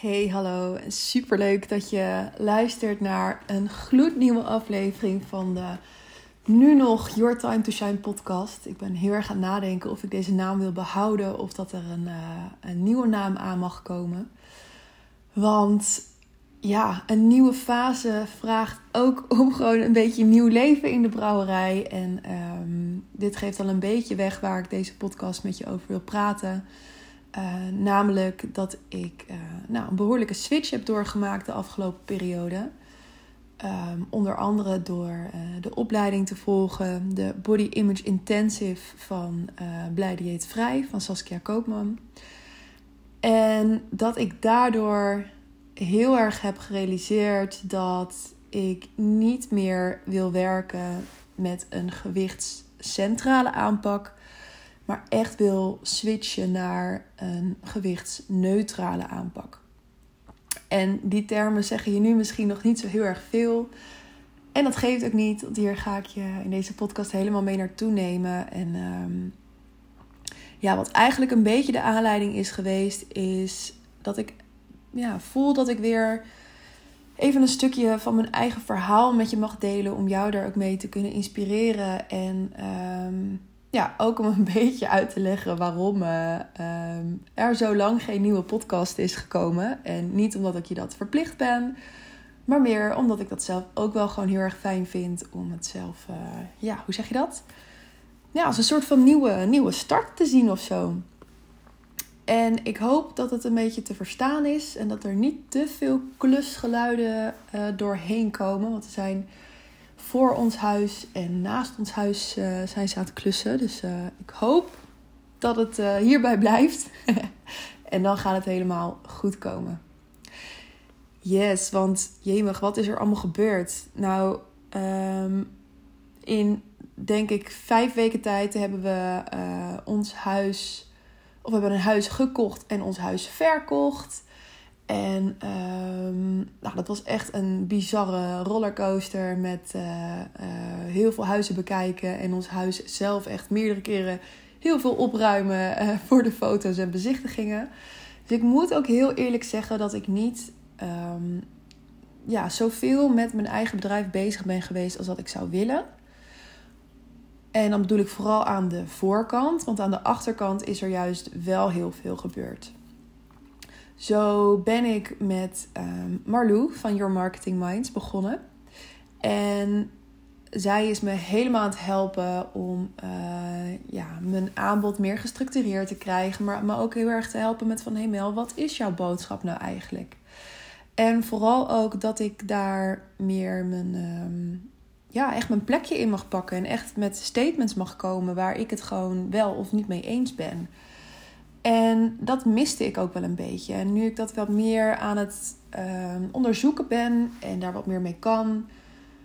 Hey, hallo. Super leuk dat je luistert naar een gloednieuwe aflevering van de nu nog Your Time to Shine podcast. Ik ben heel erg aan het nadenken of ik deze naam wil behouden of dat er een, uh, een nieuwe naam aan mag komen. Want ja, een nieuwe fase vraagt ook om gewoon een beetje nieuw leven in de brouwerij. En um, dit geeft al een beetje weg waar ik deze podcast met je over wil praten. Uh, namelijk dat ik uh, nou, een behoorlijke switch heb doorgemaakt de afgelopen periode. Um, onder andere door uh, de opleiding te volgen, de Body Image Intensive van Blij Dieet Vrij van Saskia Koopman. En dat ik daardoor heel erg heb gerealiseerd dat ik niet meer wil werken met een gewichtscentrale aanpak, maar echt wil switchen naar een gewichtsneutrale aanpak. En die termen zeggen je nu misschien nog niet zo heel erg veel. En dat geeft ook niet, want hier ga ik je in deze podcast helemaal mee naartoe nemen. En um, ja, wat eigenlijk een beetje de aanleiding is geweest, is dat ik ja, voel dat ik weer even een stukje van mijn eigen verhaal met je mag delen. Om jou daar ook mee te kunnen inspireren. En um, ja, ook om een beetje uit te leggen waarom uh, um, er zo lang geen nieuwe podcast is gekomen. En niet omdat ik je dat verplicht ben. Maar meer omdat ik dat zelf ook wel gewoon heel erg fijn vind om het zelf, uh, ja, hoe zeg je dat? Ja, als een soort van nieuwe, nieuwe start te zien of zo. En ik hoop dat het een beetje te verstaan is en dat er niet te veel klusgeluiden uh, doorheen komen. Want er zijn voor ons huis en naast ons huis uh, zijn ze aan het klussen. Dus uh, ik hoop dat het hierbij blijft. en dan gaat het helemaal goed komen. Yes, want jemig, wat is er allemaal gebeurd? Nou, um, in denk ik vijf weken tijd hebben we ons huis of we hebben een huis gekocht en ons huis verkocht. En um, nou, dat was echt een bizarre rollercoaster met uh, uh, heel veel huizen bekijken. En ons huis zelf echt meerdere keren heel veel opruimen uh, voor de foto's en bezichtigingen. Dus ik moet ook heel eerlijk zeggen dat ik niet um, ja, zoveel met mijn eigen bedrijf bezig ben geweest als dat ik zou willen. En dan bedoel ik vooral aan de voorkant, want aan de achterkant is er juist wel heel veel gebeurd. Zo ben ik met um, Marlou van Your Marketing Minds begonnen. En zij is me helemaal aan het helpen om uh, ja, mijn aanbod meer gestructureerd te krijgen. Maar me ook heel erg te helpen met van... Hey Mel, wat is jouw boodschap nou eigenlijk? En vooral ook dat ik daar meer mijn... Um, ja, echt mijn plekje in mag pakken. En echt met statements mag komen waar ik het gewoon wel of niet mee eens ben. En dat miste ik ook wel een beetje. En nu ik dat wat meer aan het uh, onderzoeken ben en daar wat meer mee kan,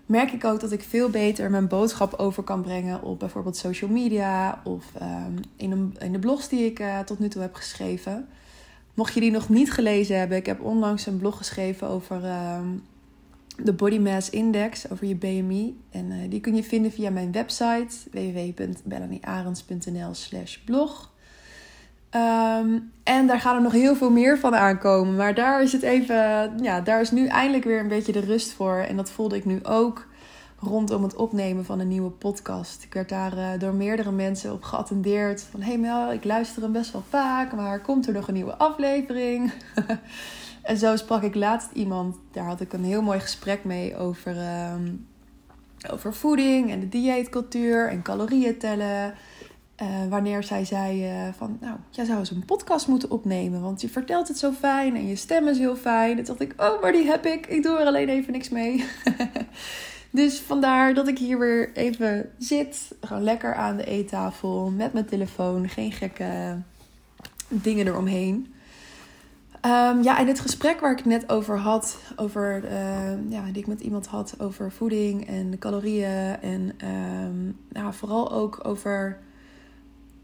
merk ik ook dat ik veel beter mijn boodschap over kan brengen op bijvoorbeeld social media of um, in, een, in de blogs die ik uh, tot nu toe heb geschreven. Mocht je die nog niet gelezen hebben, ik heb onlangs een blog geschreven over uh, de Body Mass Index over je BMI. En uh, die kun je vinden via mijn website www.bellanierarends.nl slash blog. Um, en daar gaan er nog heel veel meer van aankomen. Maar daar is het even. Ja, daar is nu eindelijk weer een beetje de rust voor. En dat voelde ik nu ook rondom het opnemen van een nieuwe podcast. Ik werd daar uh, door meerdere mensen op geattendeerd. Van hey Mel, ik luister hem best wel vaak. Maar komt er nog een nieuwe aflevering? En zo sprak ik laatst iemand, daar had ik een heel mooi gesprek mee over, um, over voeding en de dieetcultuur en calorieën tellen. Uh, wanneer zij zei uh, van, nou, jij zou eens een podcast moeten opnemen, want je vertelt het zo fijn en je stem is heel fijn. En toen dacht ik, oh, maar die heb ik, ik doe er alleen even niks mee. dus vandaar dat ik hier weer even zit, gewoon lekker aan de eettafel met mijn telefoon, geen gekke dingen eromheen. Um, ja, en het gesprek waar ik het net over had, over, uh, ja, die ik met iemand had over voeding en calorieën. En um, nou, vooral ook over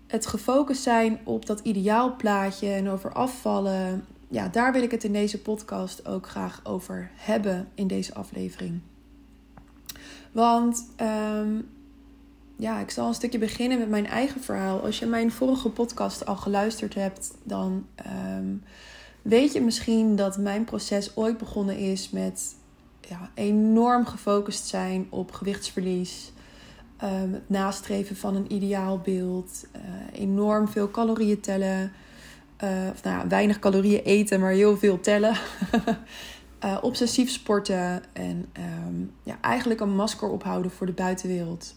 het gefocust zijn op dat ideaalplaatje en over afvallen. Ja, daar wil ik het in deze podcast ook graag over hebben in deze aflevering. Want um, ja, ik zal een stukje beginnen met mijn eigen verhaal. Als je mijn vorige podcast al geluisterd hebt, dan weet je misschien dat mijn proces ooit begonnen is met ja, enorm gefocust zijn op gewichtsverlies. Um, het nastreven van een ideaalbeeld. Uh, enorm veel calorieën tellen. Uh, of nou ja, weinig calorieën eten, maar heel veel tellen. uh, obsessief sporten. En um, ja, eigenlijk een masker ophouden voor de buitenwereld.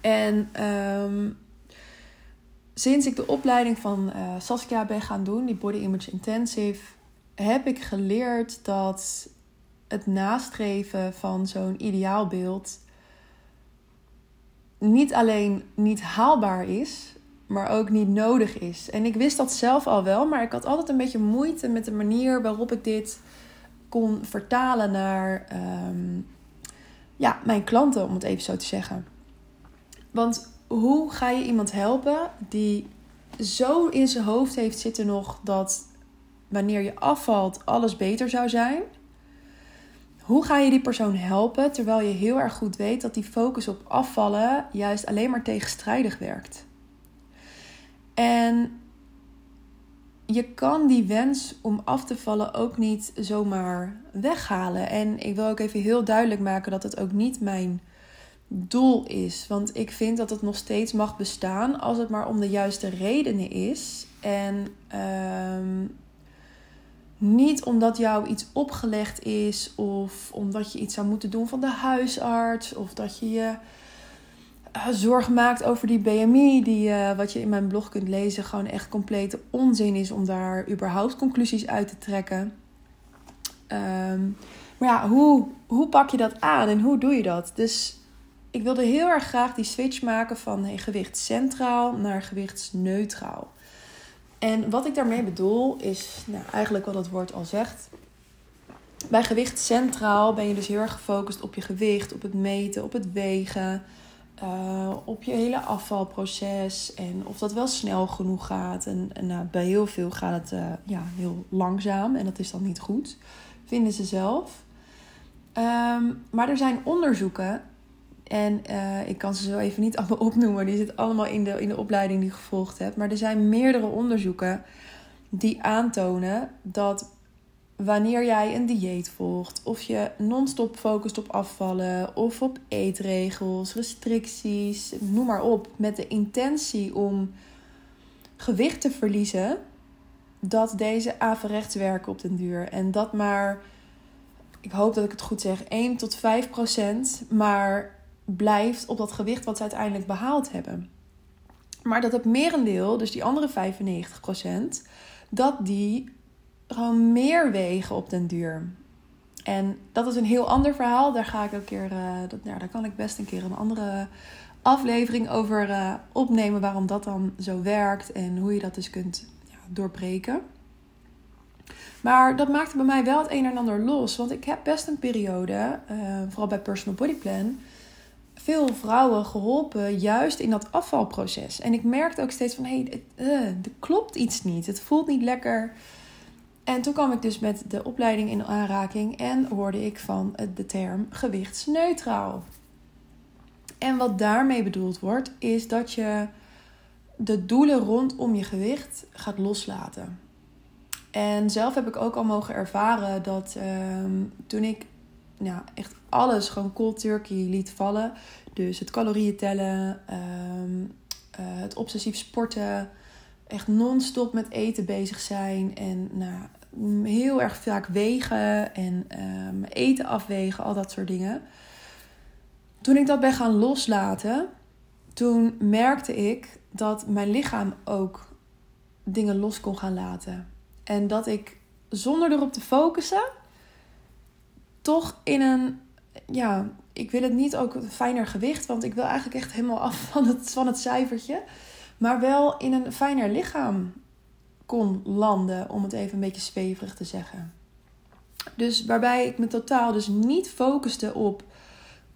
En um, sinds ik de opleiding van Saskia ben gaan doen, die Body Image Intensive, heb ik geleerd dat het nastreven van zo'n ideaalbeeld niet alleen niet haalbaar is, maar ook niet nodig is. En ik wist dat zelf al wel, maar ik had altijd een beetje moeite met de manier waarop ik dit kon vertalen naar um, ja, mijn klanten, om het even zo te zeggen. Want hoe ga je iemand helpen die zo in zijn hoofd heeft zitten nog dat wanneer je afvalt alles beter zou zijn? Hoe ga je die persoon helpen terwijl je heel erg goed weet dat die focus op afvallen juist alleen maar tegenstrijdig werkt? En je kan die wens om af te vallen ook niet zomaar weghalen. En ik wil ook even heel duidelijk maken dat het ook niet mijn doel is. Want ik vind dat het nog steeds mag bestaan als het maar om de juiste redenen is. En um, niet omdat jou iets opgelegd is of omdat je iets zou moeten doen van de huisarts of dat je je uh, zorgen maakt over die BMI, die uh, wat je in mijn blog kunt lezen, gewoon echt complete onzin is om daar überhaupt conclusies uit te trekken. Um, maar ja, hoe, hoe pak je dat aan en hoe doe je dat? Dus ik wilde heel erg graag die switch maken van hey, gewicht centraal naar gewichtsneutraal. En wat ik daarmee bedoel is nou, eigenlijk wat het woord al zegt. Bij gewicht centraal ben je dus heel erg gefocust op je gewicht, op het meten, op het wegen, uh, op je hele afvalproces en of dat wel snel genoeg gaat. En, en nou, bij heel veel gaat het uh, ja, heel langzaam en dat is dan niet goed, vinden ze zelf. Um, maar er zijn onderzoeken en uh, ik kan ze zo even niet allemaal opnoemen. Die zitten allemaal in de, in de opleiding die ik gevolgd heb. Maar er zijn meerdere onderzoeken die aantonen dat wanneer jij een dieet volgt, of je non-stop focust op afvallen, of op eetregels, restricties, noem maar op, met de intentie om gewicht te verliezen, dat deze averechts werken op den duur. En dat maar, ik hoop dat ik het goed zeg, 1 tot 5 procent, maar blijft op dat gewicht wat ze uiteindelijk behaald hebben. Maar dat het merendeel, dus die andere 95%, dat die gewoon meer wegen op den duur. En dat is een heel ander verhaal. Daar ga ik ook een keer, uh, dat, nou, daar kan ik best een keer een andere aflevering over uh, opnemen. Waarom dat dan zo werkt en hoe je dat dus kunt ja, doorbreken. Maar dat maakte bij mij wel het een en ander los. Want ik heb best een periode, uh, vooral bij Personal Body Plan, veel vrouwen geholpen juist in dat afvalproces. En ik merkte ook steeds van, hé, hey, uh, er klopt iets niet. Het voelt niet lekker. En toen kwam ik dus met de opleiding in aanraking en hoorde ik van de term gewichtsneutraal. En wat daarmee bedoeld wordt, is dat je de doelen rondom je gewicht gaat loslaten. En zelf heb ik ook al mogen ervaren dat uh, toen ik nou, echt alles gewoon cold turkey liet vallen. Dus het calorieën tellen, um, uh, het obsessief sporten, echt non-stop met eten bezig zijn en nou, heel erg vaak wegen en um, eten afwegen, al dat soort dingen. Toen ik dat ben gaan loslaten, toen merkte ik dat mijn lichaam ook dingen los kon gaan laten. En dat ik zonder erop te focussen toch in een, ja, ik wil het niet ook fijner gewicht, want ik wil eigenlijk echt helemaal af van het, van het cijfertje. Maar wel in een fijner lichaam kon landen, om het even een beetje zweverig te zeggen. Dus waarbij ik me totaal dus niet focuste op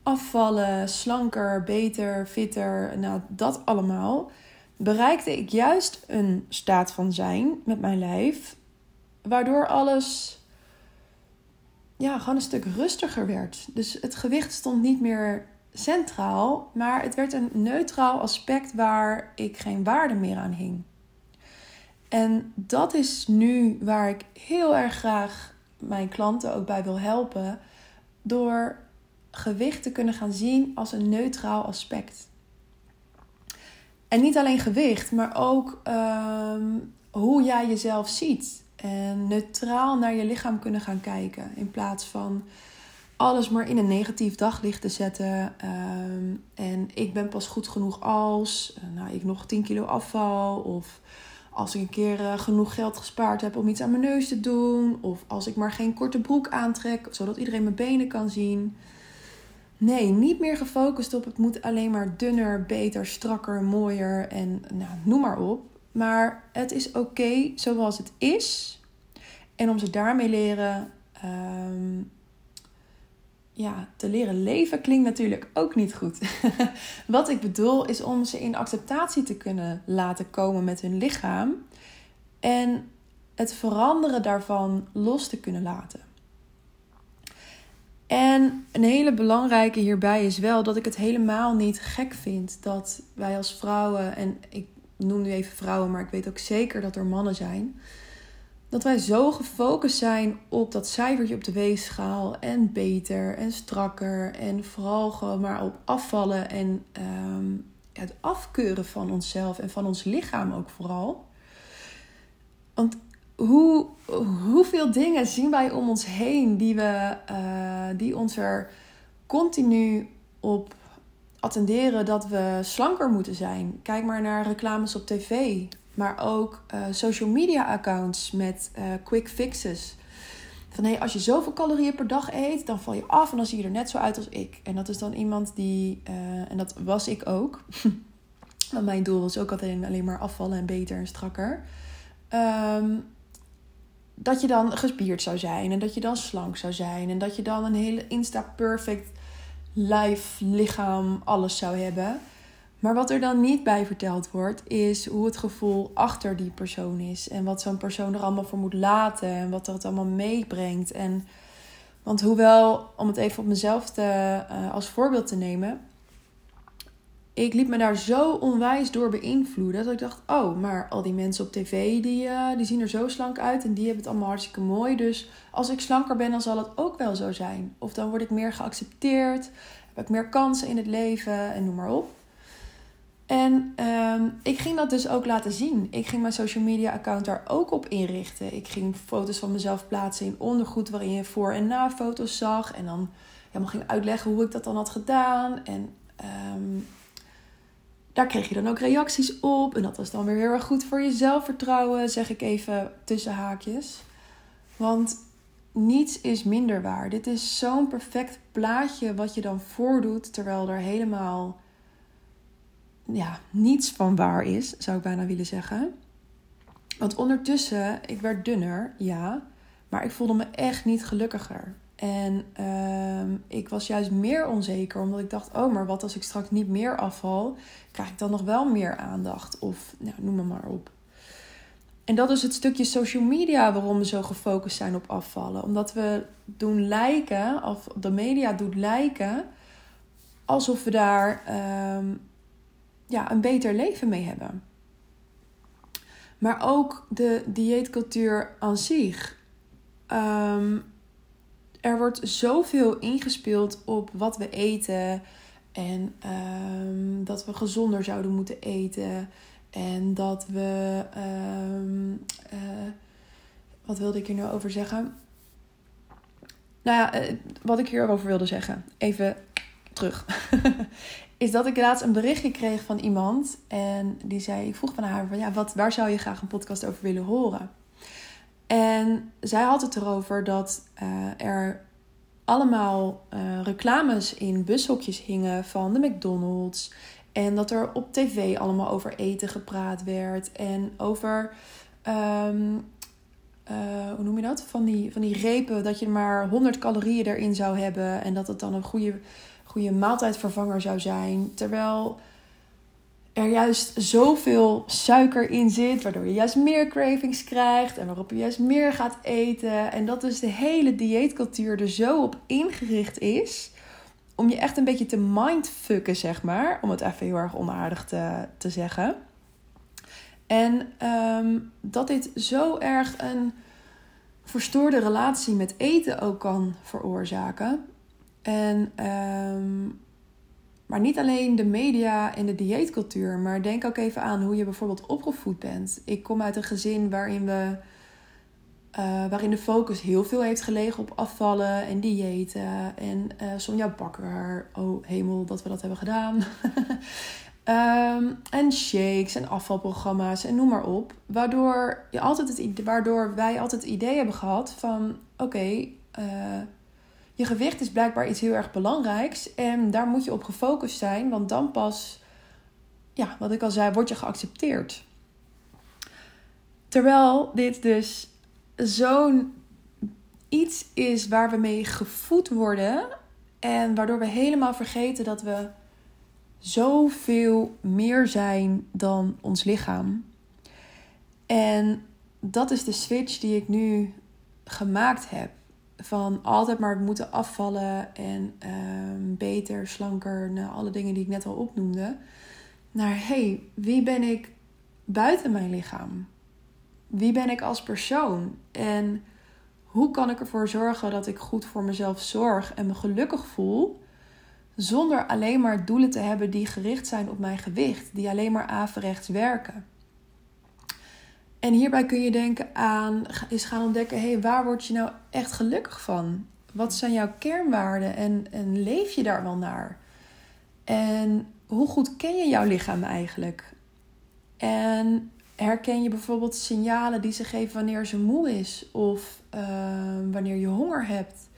afvallen, slanker, beter, fitter, nou dat allemaal, bereikte ik juist een staat van zijn met mijn lijf, waardoor alles ja, gewoon een stuk rustiger werd. Dus het gewicht stond niet meer centraal, maar het werd een neutraal aspect waar ik geen waarde meer aan hing. En dat is nu waar ik heel erg graag mijn klanten ook bij wil helpen. Door gewicht te kunnen gaan zien als een neutraal aspect. En niet alleen gewicht, maar ook ehm, hoe jij jezelf ziet. En neutraal naar je lichaam kunnen gaan kijken. In plaats van alles maar in een negatief daglicht te zetten. Ehm, en ik ben pas goed genoeg als uh, nou, ik nog 10 kilo afval. Of als ik een keer uh, genoeg geld gespaard heb om iets aan mijn neus te doen. Of als ik maar geen korte broek aantrek, zodat iedereen mijn benen kan zien. Nee, niet meer gefocust op het moet alleen maar dunner, beter, strakker, mooier en nou, noem maar op. Maar het is oké zoals het is. En om ze daarmee leren, ehm, ja, te leren leven klinkt natuurlijk ook niet goed. Wat ik bedoel is om ze in acceptatie te kunnen laten komen met hun lichaam. En het veranderen daarvan los te kunnen laten. En een hele belangrijke hierbij is wel dat ik het helemaal niet gek vind dat wij als vrouwen, en ik noem nu even vrouwen, maar ik weet ook zeker dat er mannen zijn, dat wij zo gefocust zijn op dat cijfertje op de weegschaal en beter en strakker en vooral gewoon maar op afvallen en ehm, het afkeuren van onszelf en van ons lichaam ook vooral. Want hoe, hoeveel dingen zien wij om ons heen die, we, uh, die ons er continu op attenderen dat we slanker moeten zijn. Kijk maar naar reclames op tv, maar ook uh, social media accounts met uh, quick fixes. Van hey, als je zoveel calorieën per dag eet, dan val je af en dan zie je er net zo uit als ik. En dat is dan iemand die, en dat was ik ook. Want mijn doel was ook altijd alleen maar afvallen en beter en strakker. Um, dat je dan gespierd zou zijn en dat je dan slank zou zijn en dat je dan een hele insta-perfect lijf, lichaam, alles zou hebben. Maar wat er dan niet bij verteld wordt, is hoe het gevoel achter die persoon is. En wat zo'n persoon er allemaal voor moet laten. En wat het allemaal meebrengt. En, want hoewel, om het even op mezelf te, uh, als voorbeeld te nemen ik liet me daar zo onwijs door beïnvloeden. Dat ik dacht, oh, maar al die mensen op tv, die, uh, die zien er zo slank uit. En die hebben het allemaal hartstikke mooi. Dus als ik slanker ben, dan zal het ook wel zo zijn. Of dan word ik meer geaccepteerd. Heb ik meer kansen in het leven en noem maar op. En um, ik ging dat dus ook laten zien. Ik ging mijn social media account daar ook op inrichten. Ik ging foto's van mezelf plaatsen in ondergoed waarin je voor- en na foto's zag. En dan helemaal ging uitleggen hoe ik dat dan had gedaan. En um, daar kreeg je dan ook reacties op. En dat was dan weer heel erg goed voor je zelfvertrouwen, zeg ik even tussen haakjes. Want niets is minder waar. Dit is zo'n perfect plaatje wat je dan voordoet, terwijl er helemaal ja, niets van waar is, zou ik bijna willen zeggen. Want ondertussen, ik werd dunner, ja, maar ik voelde me echt niet gelukkiger. En uh, ik was juist meer onzeker, omdat ik dacht: oh, maar wat als ik straks niet meer afval? Krijg ik dan nog wel meer aandacht? Of nou, noem maar, op. En dat is het stukje social media waarom we zo gefocust zijn op afvallen. Omdat we doen lijken, of de media doet lijken, alsof we daar um, ja, een beter leven mee hebben. Maar ook de dieetcultuur aan zich. Um, er wordt zoveel ingespeeld op wat we eten. En um, dat we gezonder zouden moeten eten. En dat we. Um, uh, wat wilde ik hier nou over zeggen? Nou ja, uh, wat ik hierover wilde zeggen. Even terug. is dat ik laatst een berichtje kreeg van iemand. En die zei: Ik vroeg van haar: van, ja, wat, waar zou je graag een podcast over willen horen? En zij had het erover dat uh, er allemaal uh, reclames in bushokjes hingen van de McDonald's. En dat er op tv allemaal over eten gepraat werd. En over, um, uh, hoe noem je dat? Van die, van die repen, dat je maar 100 calorieën erin zou hebben. En dat het dan een goede, goede maaltijdvervanger zou zijn. Terwijl er juist zoveel suiker in zit, waardoor je juist meer cravings krijgt en waarop je juist meer gaat eten. En dat dus de hele dieetcultuur er zo op ingericht is om je echt een beetje te mindfucken, zeg maar. Om het even heel erg onaardig te, te zeggen. En ehm, dat dit zo erg een verstoorde relatie met eten ook kan veroorzaken. En, ehm, maar niet alleen de media en de dieetcultuur, maar denk ook even aan hoe je bijvoorbeeld opgevoed bent. Ik kom uit een gezin waarin we. Uh, waarin de focus heel veel heeft gelegen op afvallen en diëten. En uh, Sonja Bakker, oh hemel dat we dat hebben gedaan. Um, en shakes en afvalprogramma's en noem maar op. Waardoor, je altijd het, waardoor wij altijd het idee hebben gehad van... Oké, uh, je gewicht is blijkbaar iets heel erg belangrijks. En daar moet je op gefocust zijn. Want dan pas, ja, wat ik al zei, word je geaccepteerd. Terwijl dit dus zo'n iets is waar we mee gevoed worden. En waardoor we helemaal vergeten dat we zoveel meer zijn dan ons lichaam. En dat is de switch die ik nu gemaakt heb. Van altijd maar moeten afvallen en uh, beter, slanker, nou, alle dingen die ik net al opnoemde. Naar hey, wie ben ik buiten mijn lichaam? Wie ben ik als persoon? En hoe kan ik ervoor zorgen dat ik goed voor mezelf zorg en me gelukkig voel? Zonder alleen maar doelen te hebben die gericht zijn op mijn gewicht, die alleen maar averechts werken. En hierbij kun je denken aan, is gaan ontdekken, hé, hey, waar word je nou echt gelukkig van? Wat zijn jouw kernwaarden en, en leef je daar wel naar? En hoe goed ken je jouw lichaam eigenlijk? En herken je bijvoorbeeld signalen die ze geven wanneer ze moe is of uh, wanneer je honger hebt?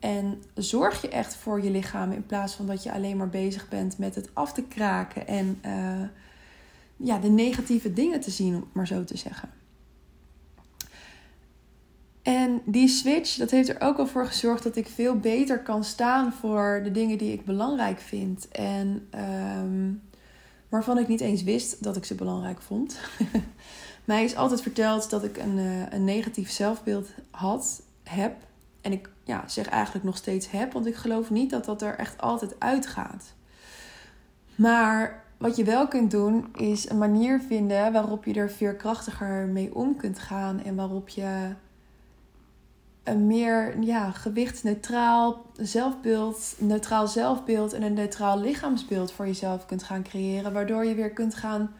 En zorg je echt voor je lichaam in plaats van dat je alleen maar bezig bent met het af te kraken en uh, ja, de negatieve dingen te zien, om maar zo te zeggen. En die switch, dat heeft er ook al voor gezorgd dat ik veel beter kan staan voor de dingen die ik belangrijk vind. En um, waarvan ik niet eens wist dat ik ze belangrijk vond. Mij is altijd verteld dat ik een, uh, een negatief zelfbeeld had, heb. En ik ja, zeg eigenlijk nog steeds heb. Want ik geloof niet dat dat er echt altijd uitgaat. Maar wat je wel kunt doen, is een manier vinden waarop je er veerkrachtiger mee om kunt gaan. En waarop je een meer ja, gewichtsneutraal zelfbeeld, neutraal zelfbeeld en een neutraal lichaamsbeeld voor jezelf kunt gaan creëren. Waardoor je weer kunt gaan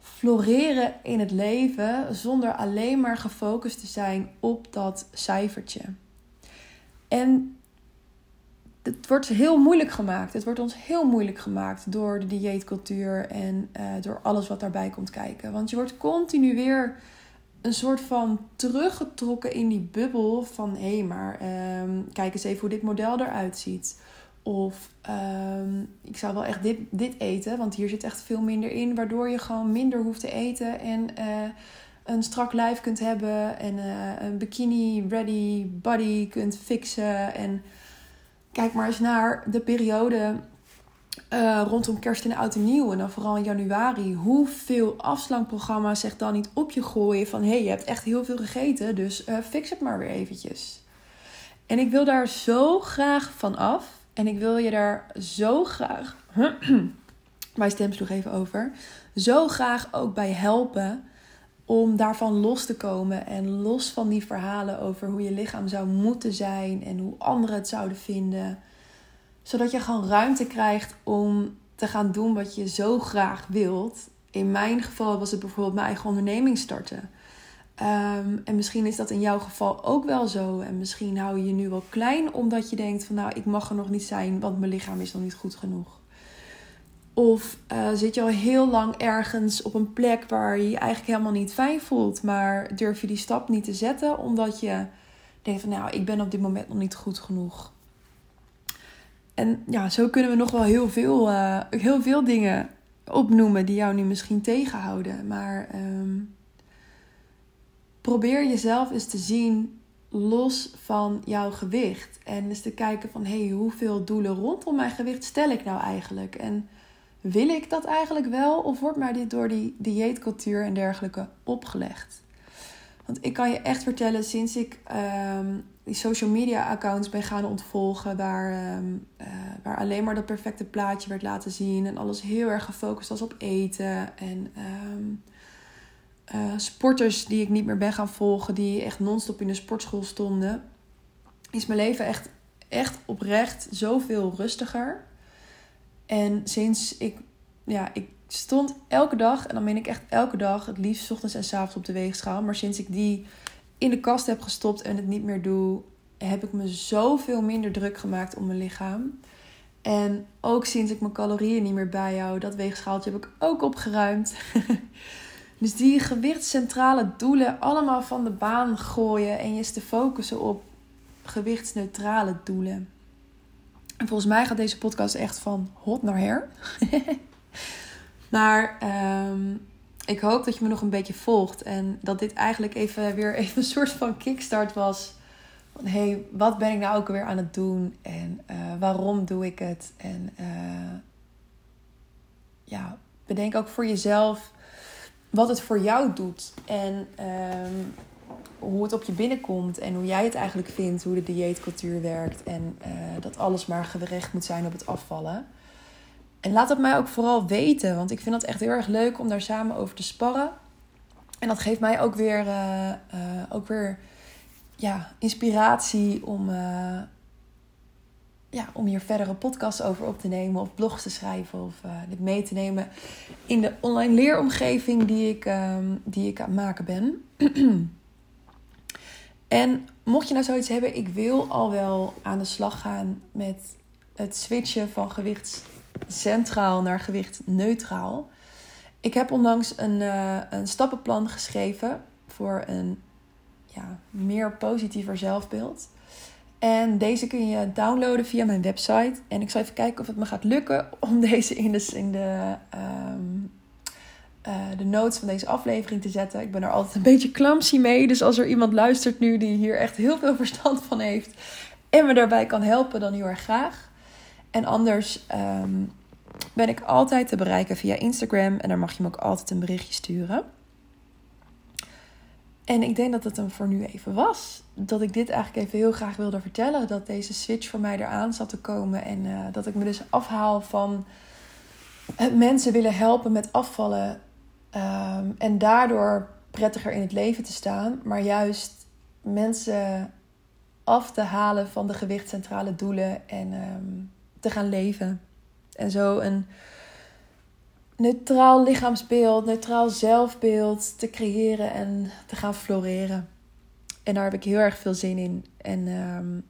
floreren in het leven zonder alleen maar gefocust te zijn op dat cijfertje. En het wordt heel moeilijk gemaakt. Het wordt ons heel moeilijk gemaakt door de dieetcultuur en uh, door alles wat daarbij komt kijken. Want je wordt continu weer een soort van teruggetrokken in die bubbel van hé, hey, maar um, kijk eens even hoe dit model eruit ziet. Of um, ik zou wel echt dit, dit eten, want hier zit echt veel minder in, waardoor je gewoon minder hoeft te eten en uh, een strak lijf kunt hebben en uh, een bikini ready body kunt fixen. En kijk maar eens naar de periode uh, rondom kerst en oud en nieuw. En dan vooral in januari. Hoeveel afslankprogramma's zich dan niet op je gooien van... hé, hey, je hebt echt heel veel gegeten, dus uh, fix het maar weer eventjes. En ik wil daar zo graag van af. En ik wil je daar zo graag... Mijn stem sloeg even over. Zo graag ook bij helpen om daarvan los te komen en los van die verhalen over hoe je lichaam zou moeten zijn en hoe anderen het zouden vinden. Zodat je gewoon ruimte krijgt om te gaan doen wat je zo graag wilt. In mijn geval was het bijvoorbeeld mijn eigen onderneming starten. Um, en misschien is dat in jouw geval ook wel zo. En misschien hou je je nu wel klein omdat je denkt van nou, ik mag er nog niet zijn, want mijn lichaam is nog niet goed genoeg. Of uh, zit je al heel lang ergens op een plek waar je je eigenlijk helemaal niet fijn voelt, maar durf je die stap niet te zetten omdat je denkt van nou, ik ben op dit moment nog niet goed genoeg. En ja, zo kunnen we nog wel heel veel, uh, heel veel dingen opnoemen die jou nu misschien tegenhouden. Maar um, probeer jezelf eens te zien los van jouw gewicht. En eens te kijken van hé, hey, hoeveel doelen rondom mijn gewicht stel ik nou eigenlijk? En wil ik dat eigenlijk wel of wordt mij dit door die dieetcultuur en dergelijke opgelegd? Want ik kan je echt vertellen, sinds ik um, die social media accounts ben gaan ontvolgen, waar, um, uh, waar alleen maar dat perfecte plaatje werd laten zien en alles heel erg gefocust was op eten en um, eh, sporters die ik niet meer ben gaan volgen, die echt non-stop in de sportschool stonden, is mijn leven echt, echt oprecht zoveel rustiger. En sinds ik, ja, ik stond elke dag, en dan meen ik echt elke dag, het liefst ochtends en 's avonds op de weegschaal. Maar sinds ik die in de kast heb gestopt en het niet meer doe, heb ik me zoveel minder druk gemaakt om mijn lichaam. En ook sinds ik mijn calorieën niet meer bijhoud, dat weegschaaltje heb ik ook opgeruimd. dus die gewichtscentrale doelen allemaal van de baan gooien en je te focussen op gewichtsneutrale doelen. En volgens mij gaat deze podcast echt van hot naar her. maar ehm, ik hoop dat je me nog een beetje volgt. En dat dit eigenlijk even weer even een soort van kickstart was. Van hé, hey, wat ben ik nou ook weer aan het doen? En uh, waarom doe ik het? En uh, ja, bedenk ook voor jezelf wat het voor jou doet. En um, hoe het op je binnenkomt. En hoe jij het eigenlijk vindt. Hoe de dieetcultuur werkt. En uh, dat alles maar gericht moet zijn op het afvallen. En laat het mij ook vooral weten, want ik vind het echt heel erg leuk om daar samen over te sparren. En dat geeft mij ook weer, uh, uh, ook weer ja, inspiratie om, ja, om hier verdere podcasts over op te nemen, of blogs te schrijven, of dit mee te nemen in de online leeromgeving die ik, um, die ik aan het maken ben. en mocht je nou zoiets hebben, ik wil al wel aan de slag gaan met het switchen van gewichts centraal naar gewicht neutraal. Ik heb onlangs een, uh, een stappenplan geschreven voor een ja, meer positiever zelfbeeld. En deze kun je downloaden via mijn website. En ik zal even kijken of het me gaat lukken om deze in de, in de, um, uh, de notes van deze aflevering te zetten. Ik ben er altijd een beetje clumsy mee. Dus als er iemand luistert nu die hier echt heel veel verstand van heeft en me daarbij kan helpen, dan heel erg graag. En anders um, ben ik altijd te bereiken via Instagram. En daar mag je me ook altijd een berichtje sturen. En ik denk dat het hem voor nu even was. Dat ik dit eigenlijk even heel graag wilde vertellen. Dat deze switch voor mij eraan zat te komen. En uh, dat ik me dus afhaal van het mensen willen helpen met afvallen. Um, en daardoor prettiger in het leven te staan. Maar juist mensen af te halen van de gewichtcentrale doelen. En um, te gaan leven. En zo een neutraal lichaamsbeeld, neutraal zelfbeeld te creëren en te gaan floreren. En daar heb ik heel erg veel zin in. En um,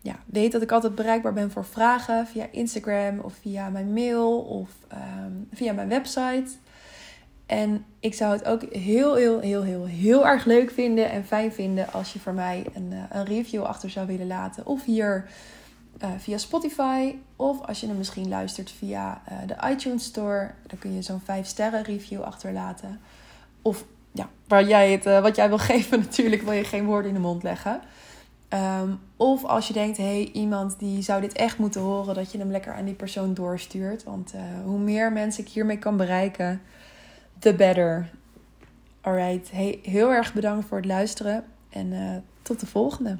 ja, weet dat ik altijd bereikbaar ben voor vragen via Instagram of via mijn mail of via mijn website. En ik zou het ook heel, heel, heel, heel, heel erg leuk vinden en fijn vinden als je voor mij een, eh, een review achter zou willen laten. Of hier uh, via Spotify. Of als je hem misschien luistert via uh, de iTunes Store. Dan kun je zo'n 5 sterren review achterlaten. Of ja, waar jij het, wat jij wil geven natuurlijk, wil je geen woorden in de mond leggen. Um, of als je denkt, hé, hey, iemand die zou dit echt moeten horen, dat je hem lekker aan die persoon doorstuurt. Want hoe meer mensen ik hiermee kan bereiken, the better. Alright, hey, heel erg bedankt voor het luisteren en tot de volgende.